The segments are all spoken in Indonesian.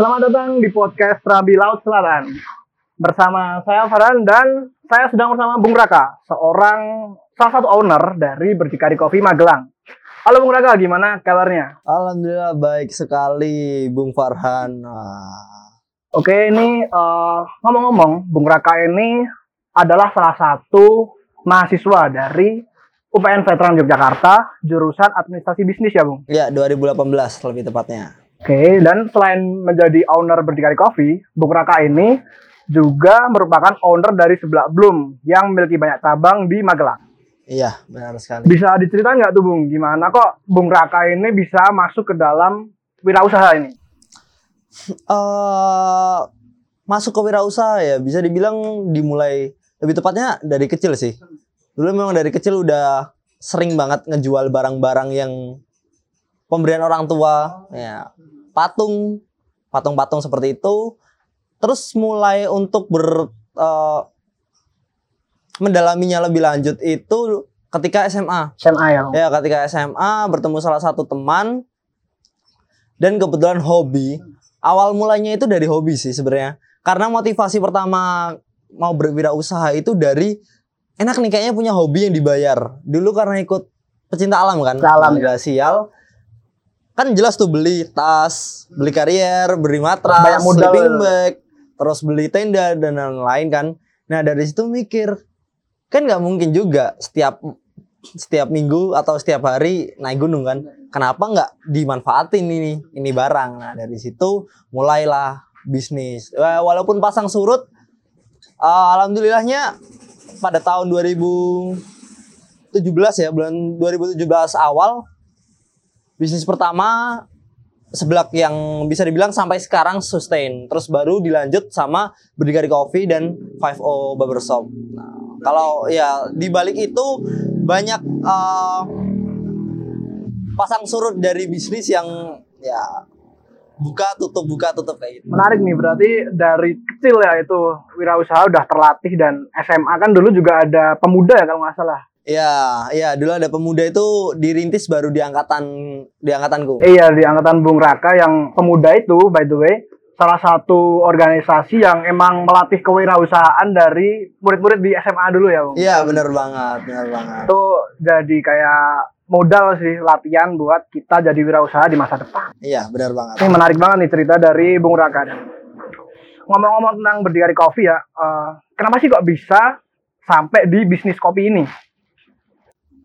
Selamat datang di podcast Rabi Laut Selatan. Bersama saya Farhan dan saya sedang bersama Bung Raka, seorang salah satu owner dari Berdikari Coffee Magelang. Halo Bung Raka, gimana kabarnya? Alhamdulillah baik sekali Bung Farhan. Oke, ini eh, ngomong-ngomong, Bung Raka ini adalah salah satu mahasiswa dari UPN Veteran Yogyakarta, jurusan Administrasi Bisnis ya Bung? ya 2018 lebih tepatnya. Oke, dan selain menjadi owner Berdikari Coffee, Bung Raka ini juga merupakan owner dari Sebelah Bloom yang memiliki banyak cabang di Magelang. Iya benar sekali. Bisa diceritain nggak tuh Bung, gimana kok Bung Raka ini bisa masuk ke dalam wirausaha ini? Eh masuk ke wirausaha ya bisa dibilang dimulai lebih tepatnya dari kecil sih. Dulu memang dari kecil udah sering banget ngejual barang-barang yang pemberian orang tua, ya patung, patung-patung seperti itu. Terus mulai untuk ber eh, mendalaminya lebih lanjut itu ketika SMA. SMA ya. Ya, ketika SMA bertemu salah satu teman dan kebetulan hobi. Awal mulanya itu dari hobi sih sebenarnya. Karena motivasi pertama mau berwirausaha itu dari enak nih kayaknya punya hobi yang dibayar. Dulu karena ikut pecinta alam kan. Alam, Media sial. Kan jelas tuh beli tas, beli karier, beli matras, Banyak modal. sleeping bag, terus beli tenda dan lain-lain kan. Nah dari situ mikir, kan nggak mungkin juga setiap setiap minggu atau setiap hari naik gunung kan kenapa nggak dimanfaatin ini ini barang? Nah dari situ mulailah bisnis. Eh, walaupun pasang surut eh, alhamdulillahnya pada tahun 2017 ya bulan 2017 awal bisnis pertama seblak yang bisa dibilang sampai sekarang sustain. Terus baru dilanjut sama Berdikari Coffee dan 5O Barbershop. Nah, kalau ya di balik itu banyak eh, pasang surut dari bisnis yang ya buka tutup buka tutup kayak gitu. Menarik nih, berarti dari kecil ya itu wirausaha udah terlatih dan SMA kan dulu juga ada pemuda ya kalau nggak salah. Ya, ya dulu ada pemuda itu dirintis baru di angkatan di angkatanku. Iya di angkatan Bung Raka yang pemuda itu by the way salah satu organisasi yang emang melatih kewirausahaan dari murid-murid di SMA dulu ya Bung. Iya, benar banget, benar banget. Itu jadi kayak modal sih latihan buat kita jadi wirausaha di masa depan. Iya, benar banget. Ini menarik banget nih cerita dari Bung Raka. Ngomong-ngomong tentang berdikari kopi ya, eh, kenapa sih kok bisa sampai di bisnis kopi ini?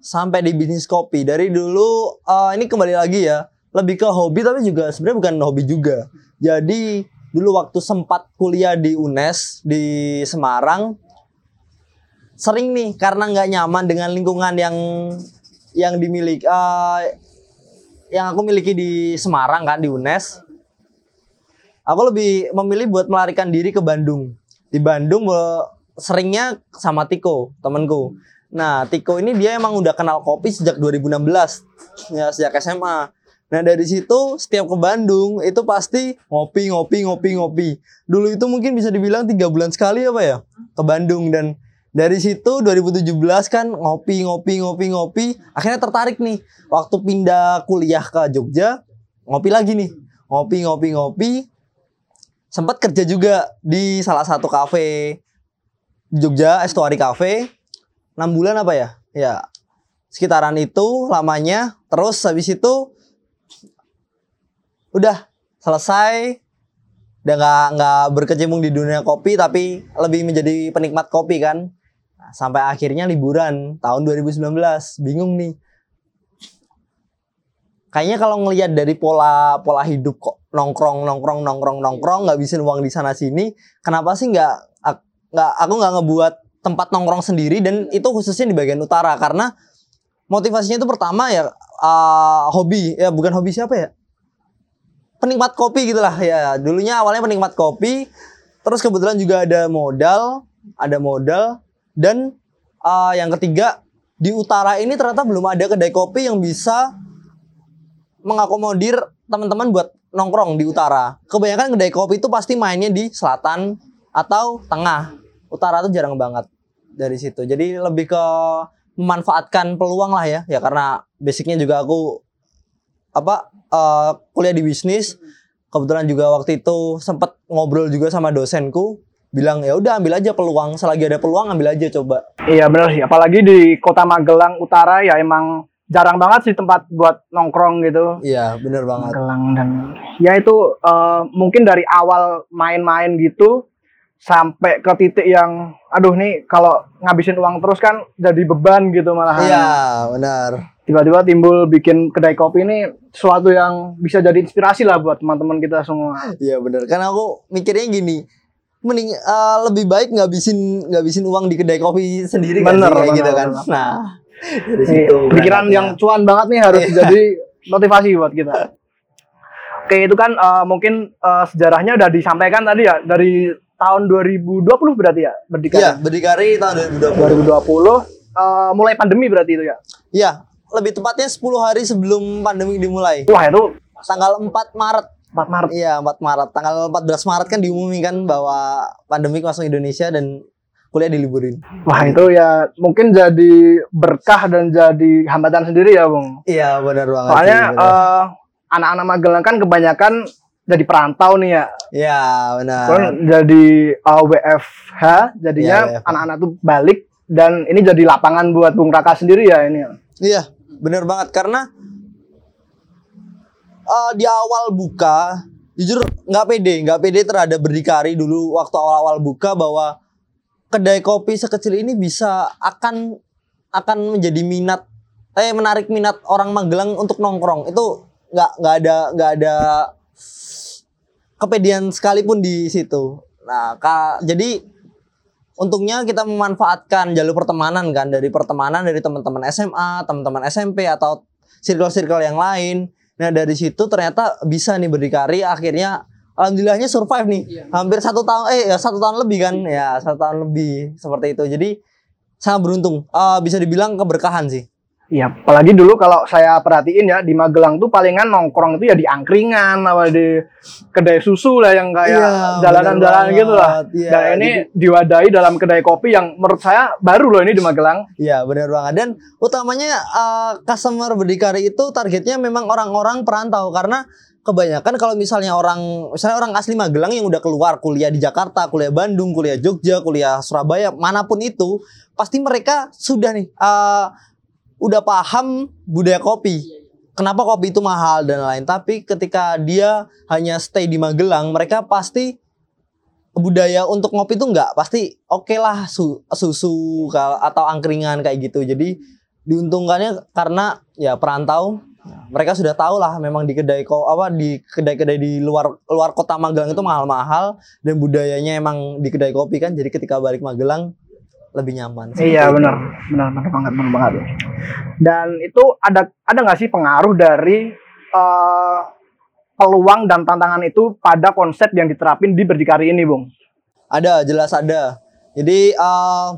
Sampai di bisnis kopi dari dulu eh, ini kembali lagi ya, lebih ke hobi tapi juga sebenarnya bukan hobi juga. Jadi dulu waktu sempat kuliah di UNES di Semarang sering nih karena nggak nyaman dengan lingkungan yang yang dimiliki eh, yang aku miliki di Semarang kan di UNES. Aku lebih memilih buat melarikan diri ke Bandung. Di Bandung eh, seringnya sama Tiko temanku. Nah Tiko ini dia emang udah kenal kopi sejak 2016 ya sejak SMA Nah dari situ setiap ke Bandung itu pasti ngopi ngopi ngopi ngopi. Dulu itu mungkin bisa dibilang tiga bulan sekali apa ya ke Bandung. Dan dari situ 2017 kan ngopi ngopi ngopi ngopi. Akhirnya tertarik nih. Waktu pindah kuliah ke Jogja ngopi lagi nih. Ngopi ngopi ngopi. Sempat kerja juga di salah satu kafe. Jogja Estuary Cafe. 6 bulan apa ya? Ya sekitaran itu lamanya. Terus habis itu udah selesai. Udah nggak nggak berkecimpung di dunia kopi tapi lebih menjadi penikmat kopi kan sampai akhirnya liburan tahun 2019 bingung nih. Kayaknya kalau ngelihat dari pola pola hidup kok nongkrong nongkrong nongkrong nongkrong nggak bisa uang di sana sini kenapa sih nggak ak- nggak aku nggak ngebuat tempat nongkrong sendiri? Dan itu khususnya di bagian utara karena motivasinya itu pertama ya uh, hobi. Ya bukan hobi siapa ya? Penikmat kopi gitulah. Ya dulunya awalnya penikmat kopi terus kebetulan juga ada modal ada modal dan uh, yang ketiga di utara ini ternyata belum ada kedai kopi yang bisa mengakomodir teman-teman buat nongkrong di utara kebanyakan kedai kopi itu pasti mainnya di selatan atau tengah utara tuh jarang banget dari situ. Jadi lebih ke memanfaatkan peluang lah ya. Ya karena basicnya juga aku apa eh, kuliah di bisnis. Kebetulan juga waktu itu sempat ngobrol juga sama dosenku bilang ya udah ambil aja peluang selagi ada peluang ambil aja coba Iya benar sih, apalagi di kota Magelang Utara ya emang jarang banget sih tempat buat nongkrong gitu. iya bener banget Magelang dan ya itu eh, mungkin dari awal main-main gitu sampai ke titik yang aduh nih kalau ngabisin uang terus kan jadi beban gitu malahan. iya benar Tiba-tiba timbul bikin kedai kopi ini sesuatu yang bisa jadi inspirasi lah buat teman-teman kita semua. iya bener karena aku mikirnya gini mending eh, lebih baik ngabisin ngabisin uang di kedai kopi sendiri kan Bener, sih, kayak bener, gitu kan bener. nah dari Nih, situ pikiran yang cuan banget nih harus Iya. jadi motivasi buat kita. Oke, itu kan eh, mungkin eh, sejarahnya udah disampaikan tadi ya dari tahun 2020 berarti ya berdikari. Iya, berdikari tahun 2020. 2020 eh, mulai pandemi berarti itu ya. Iya, lebih tepatnya 10 hari sebelum pandemi dimulai. Wah, itu Tanggal 4 Maret. 4 Maret. Iya, 4 Maret. Tanggal 14 Maret kan diumumkan bahwa pandemi masuk Indonesia dan kuliah diliburin. Wah, itu ya mungkin jadi berkah dan jadi hambatan sendiri ya, Bung. Iya, benar banget. Soalnya sih, benar. eh, anak-anak Magelang kan kebanyakan jadi perantau nih ya. Iya, benar. Kan jadi uh, WFH, jadinya WFH. anak-anak tuh balik dan ini jadi lapangan buat Bung Raka sendiri ya ini. Iya, benar banget karena eh, di awal buka jujur nggak pede, nggak pede terhadap berdikari dulu waktu awal-awal buka bahwa kedai kopi sekecil ini bisa akan akan menjadi minat eh menarik minat orang Magelang untuk nongkrong itu nggak nggak ada nggak ada kepedean sekalipun di situ. Nah, ka, jadi untungnya kita memanfaatkan jalur pertemanan kan dari pertemanan dari teman-teman SMA, teman-teman SMP atau circle-circle yang lain. Nah dari situ ternyata bisa nih berdikari akhirnya alhamdulillahnya survive nih. Hampir satu tahun eh ya satu tahun lebih kan? Ya satu tahun lebih seperti itu. Jadi sangat beruntung. Eh, bisa dibilang keberkahan sih Iya, apalagi dulu kalau saya perhatiin ya di Magelang tuh palingan nongkrong itu ya di angkringan apa di kedai susu lah yang kayak Iya, jalanan-jalanan bener gitu lah. Iya, Dan ini diwadahi dalam kedai kopi yang menurut saya baru loh ini di Magelang. Iya benar banget dan utamanya eh, customer berdikari itu targetnya memang orang-orang perantau karena kebanyakan kalau misalnya orang misalnya orang asli Magelang yang udah keluar kuliah di Jakarta, kuliah Bandung, kuliah Jogja, kuliah Surabaya, mana pun itu pasti mereka sudah nih eh, udah paham budaya kopi. Kenapa kopi itu mahal dan lain. Tapi ketika dia hanya stay di Magelang, mereka pasti budaya untuk ngopi tuh nggak. Pasti oke lah su- susu atau angkringan kayak gitu. Jadi diuntungkannya karena ya perantau. Mereka sudah tahu lah memang di kedai ko apa di kedai-kedai di luar luar kota Magelang itu mahal-mahal. Dan budayanya emang di kedai kopi kan. Jadi ketika balik Magelang lebih nyaman Iya benar, benar benar banget, benar banget. Dan itu ada ada nggak sih pengaruh dari eh, peluang dan tantangan itu pada konsep yang diterapin di berdikari ini, Bung? Ada, jelas ada. Jadi eh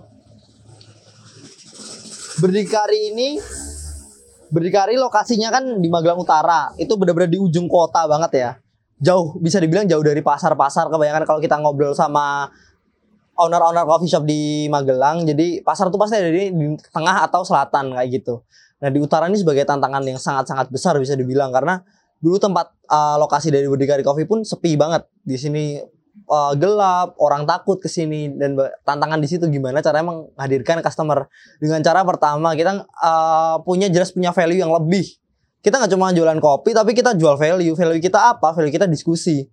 berdikari ini berdikari lokasinya kan di Magelang Utara. Itu benar-benar di ujung kota banget ya. Jauh, bisa dibilang jauh dari pasar-pasar. Kebanyakan kalau kita ngobrol sama owner-owner coffee shop di Magelang, jadi pasar tuh pasti ada di, di tengah atau selatan kayak gitu. Nah di utara ini sebagai tantangan yang sangat-sangat besar bisa dibilang karena dulu tempat eh, lokasi dari Berdikari Coffee pun sepi banget. Di sini eh, gelap, orang takut ke sini dan tantangan di situ gimana caranya menghadirkan customer dengan cara pertama kita eh, punya jelas punya value yang lebih. Kita nggak cuma jualan kopi tapi kita jual value. Value kita apa? Value kita diskusi.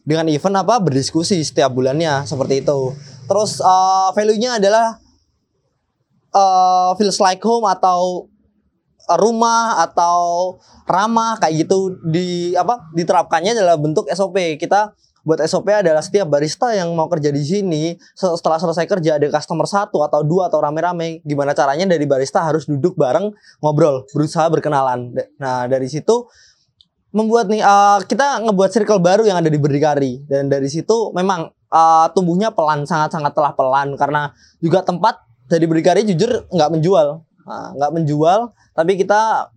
Dengan event apa? Berdiskusi setiap bulannya seperti itu. Terus eh, value-nya adalah eh, feels like home atau rumah atau ramah kayak gitu. Di apa diterapkannya adalah bentuk SOP kita buat SOP adalah setiap barista yang mau kerja di sini se- setelah selesai kerja ada customer satu atau dua atau rame-rame gimana caranya dari barista harus duduk bareng ngobrol berusaha berkenalan. Nah dari situ membuat nih eh, kita ngebuat circle baru yang ada di Berdikari. Dan dari situ memang eh, tumbuhnya pelan sangat-sangat telah pelan karena juga tempat dari Berdikari jujur nggak menjual Nah, nggak menjual tapi kita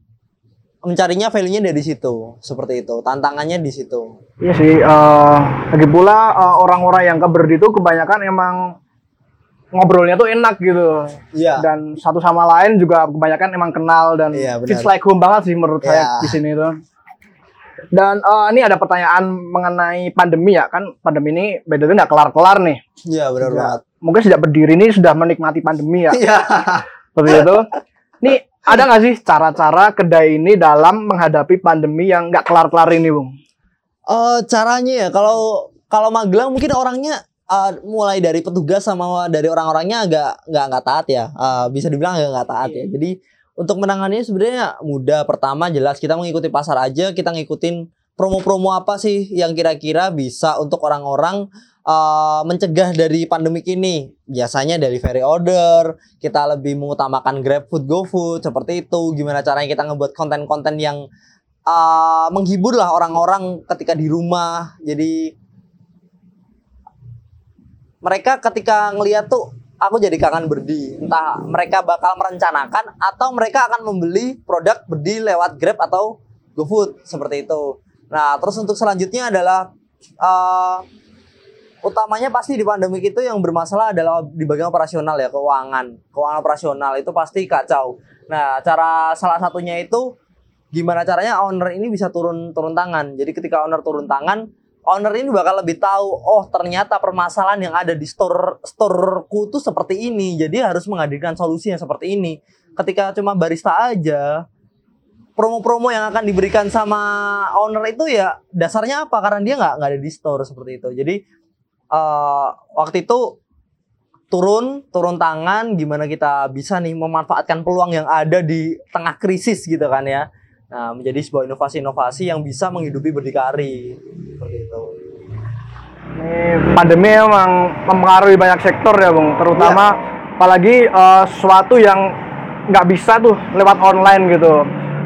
mencarinya value-nya dari situ seperti itu tantangannya di situ Iya sih. eh lagi pula eh, orang-orang yang ke Berdi itu kebanyakan emang ngobrolnya tuh enak gitu. Iya. Dan satu sama lain juga kebanyakan emang kenal dan Iya, benar. feels like home banget sih menurut saya Iya. di sini tuh. Dan eh, ini ada pertanyaan mengenai pandemi ya kan pandemi ini beda nggak kelar-kelar nih. Iya benar Ya, banget. Mungkin sejak berdiri ini sudah menikmati pandemi ya. Iya. seperti itu. Nih ada nggak sih cara-cara kedai ini dalam menghadapi pandemi yang nggak kelar-kelar ini, Bung? Eh caranya ya kalau kalau Magelang mungkin orangnya eh, mulai dari petugas sama dari orang-orangnya agak nggak nggak taat ya. Eh, bisa dibilang agak nggak taat ya. Jadi untuk menanganinya sebenarnya mudah. Pertama jelas kita mengikuti pasar aja, kita ngikutin promo-promo apa sih yang kira-kira bisa untuk orang-orang eh, mencegah dari pandemik ini. Biasanya delivery order, kita lebih mengutamakan GrabFood, GoFood seperti itu. Gimana caranya kita ngebuat konten-konten yang uh, menghibur lah orang-orang ketika di rumah. Jadi mereka ketika ngeliat tuh aku jadi kangen berdi. Entah mereka bakal merencanakan atau mereka akan membeli produk berdi lewat Grab atau GoFood seperti itu. Nah, terus untuk selanjutnya adalah uh, utamanya pasti di pandemi itu yang bermasalah adalah di bagian operasional ya, keuangan. Keuangan operasional itu pasti kacau. Nah, cara salah satunya itu gimana caranya owner ini bisa turun turun tangan. Jadi ketika owner turun tangan, owner ini bakal lebih tahu, oh ternyata permasalahan yang ada di store storeku tuh seperti ini. Jadi harus menghadirkan solusi yang seperti ini. Ketika cuma barista aja, promo-promo yang akan diberikan sama owner itu ya dasarnya apa? Karena dia nggak nggak ada di store seperti itu. Jadi eh, waktu itu turun turun tangan gimana kita bisa nih memanfaatkan peluang yang ada di tengah krisis gitu kan ya nah menjadi sebuah inovasi-inovasi yang bisa menghidupi berdikari Ini pandemi emang mempengaruhi banyak sektor ya, Bung. Terutama apalagi eh, sesuatu yang nggak bisa tuh lewat online gitu.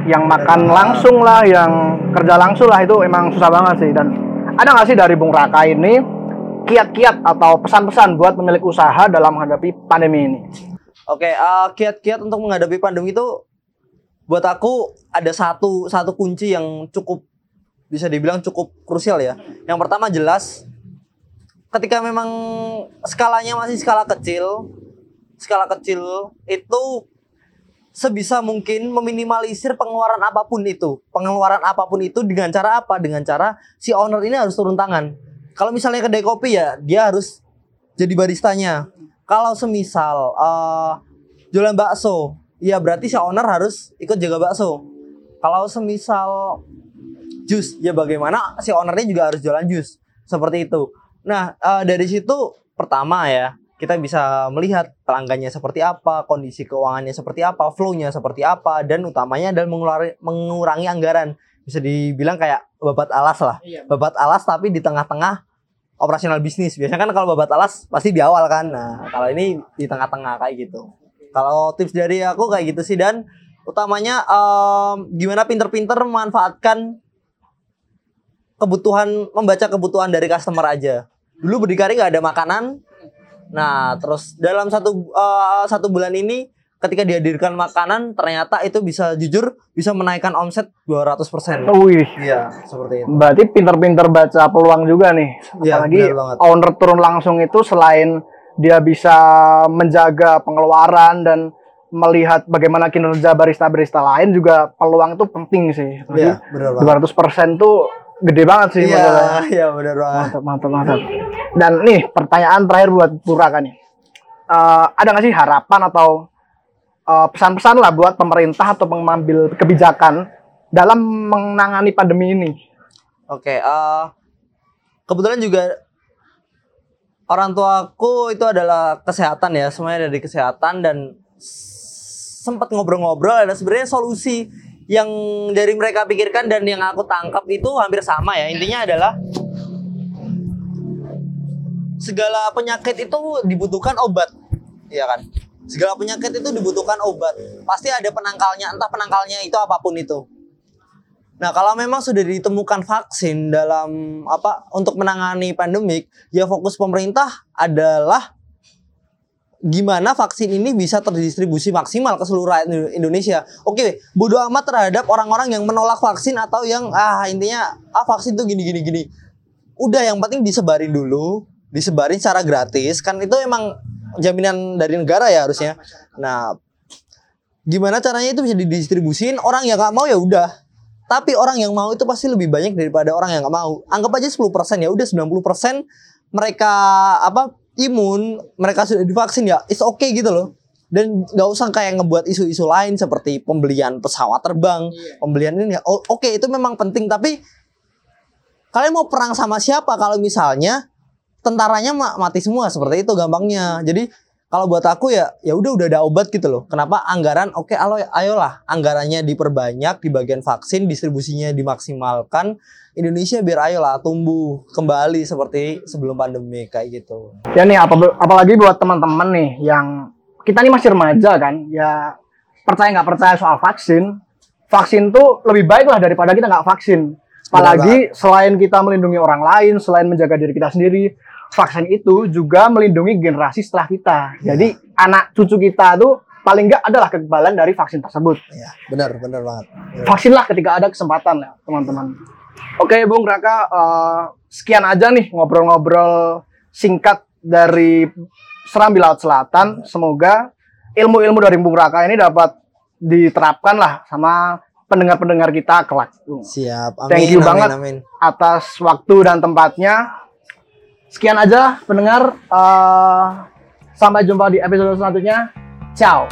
Yang makan banget. langsung lah, yang kerja langsung lah itu emang susah banget sih. Dan ada nggak sih dari Bung Raka ini kiat-kiat atau pesan-pesan buat pemilik usaha dalam menghadapi pandemi ini? Oke, eh, kiat-kiat untuk menghadapi pandemi itu buat aku ada satu satu kunci yang cukup bisa dibilang cukup krusial ya. Yang pertama jelas ketika memang skalanya masih skala kecil, skala kecil itu sebisa mungkin meminimalisir pengeluaran apa pun itu. Pengeluaran apa pun itu dengan cara apa? Dengan cara si owner ini harus turun tangan. Kalau misalnya kedai kopi ya, dia harus jadi baristanya. Kalau semisal eh, jualan bakso, ya berarti si owner harus ikut jaga bakso. Kalau semisal jus, ya bagaimana si ownernya juga harus jualan jus. Seperti itu. Nah, eh, dari situ pertama ya, kita bisa melihat pelanggannya seperti apa, kondisi keuangannya seperti apa, flow-nya seperti apa, dan utamanya adalah mengurangi, mengurangi anggaran. Bisa dibilang kayak babat alas lah. Babat alas tapi di tengah-tengah operasional bisnis. Biasanya kan kalau babat alas pasti di awal kan. Nah, kalau ini di tengah-tengah kayak gitu. Kalau tips dari aku kayak gitu sih dan utamanya em, gimana pinter-pinter memanfaatkan kebutuhan membaca kebutuhan dari customer aja. Dulu berdikari nggak ada makanan. Nah, terus dalam satu eh, satu bulan ini ketika dihadirkan makanan ternyata itu bisa jujur bisa menaikkan omset 200%. Wih, Iya, seperti itu. berarti pinter-pinter baca peluang juga nih. Iya, Apalagi banget. owner turun langsung itu selain dia bisa menjaga pengeluaran dan melihat bagaimana kinerja barista-barista lain juga peluang itu penting sih. Iya, benar banget. 200% tuh gede banget sih Iya, masalahnya. iya benar banget. Mantap, mantap, mantap. Dan nih pertanyaan terakhir buat Puraka nih. Eh, ada nggak sih harapan atau eh, pesan-pesan lah buat pemerintah atau pengambil kebijakan dalam menangani pandemi ini? Oke, eh kebetulan juga orang tuaku itu adalah kesehatan ya, semuanya dari kesehatan dan sempat ngobrol-ngobrol ada sebenarnya solusi yang dari mereka pikirkan dan yang aku tangkap itu hampir sama ya. Intinya adalah segala penyakit itu dibutuhkan obat, ya kan? Segala penyakit itu dibutuhkan obat. Pasti ada penangkalnya, entah penangkalnya itu apa pun itu. Nah, kalau memang sudah ditemukan vaksin dalam apa untuk menangani pandemik, ya fokus pemerintah adalah gimana vaksin ini bisa terdistribusi maksimal ke seluruh rakyat Indo- Indonesia. Oke, bodoh amat terhadap orang-orang yang menolak vaksin atau yang ah intinya ah vaksin tuh gini gini gini. Udah yang penting disebarin dulu, disebarin secara gratis kan itu emang jaminan dari negara ya harusnya. Nah, gimana caranya itu bisa didistribusin orang yang nggak mau ya udah. Tapi orang yang mau itu pasti lebih banyak daripada orang yang nggak mau. Anggap aja 10% ya udah 90% mereka apa imun, mereka sudah divaksin ya, it's okay gitu loh. Dan nggak usah kayak ngebuat isu-isu lain seperti pembelian pesawat terbang, pembelian ini. ya. Oh, Oke itu memang penting, tapi kalian mau perang sama siapa kalau misalnya tentaranya ma- mati semua seperti itu gampangnya. Jadi kalau buat aku ya ya udah udah ada obat gitu loh. Kenapa anggaran oke alo ayolah anggarannya diperbanyak di bagian vaksin distribusinya dimaksimalkan Indonesia biar ayolah tumbuh kembali seperti sebelum pandemi kayak gitu. Ya nih apa apalagi buat teman-teman nih yang kita nih masih remaja kan, ya percaya nggak percaya soal vaksin, vaksin tuh lebih baik lah daripada kita nggak vaksin. Apalagi selain kita melindungi orang lain, selain menjaga diri kita sendiri, vaksin itu juga melindungi generasi setelah kita. Jadi anak cucu kita tuh paling nggak adalah kekebalan dari vaksin tersebut. Ya, benar benar banget. Vaksinlah ketika ada kesempatan ya teman-teman. Oke Bung Raka, eh, sekian aja nih ngobrol-ngobrol singkat dari Serambi Laut Selatan. Semoga ilmu-ilmu dari Bung Raka ini dapat diterapkan lah sama pendengar-pendengar kita kelak. Siap. Amin. Thank you amin, banget. Amin. Atas waktu dan tempatnya. Sekian aja pendengar. eh, sampai jumpa di episode selanjutnya. Ciao.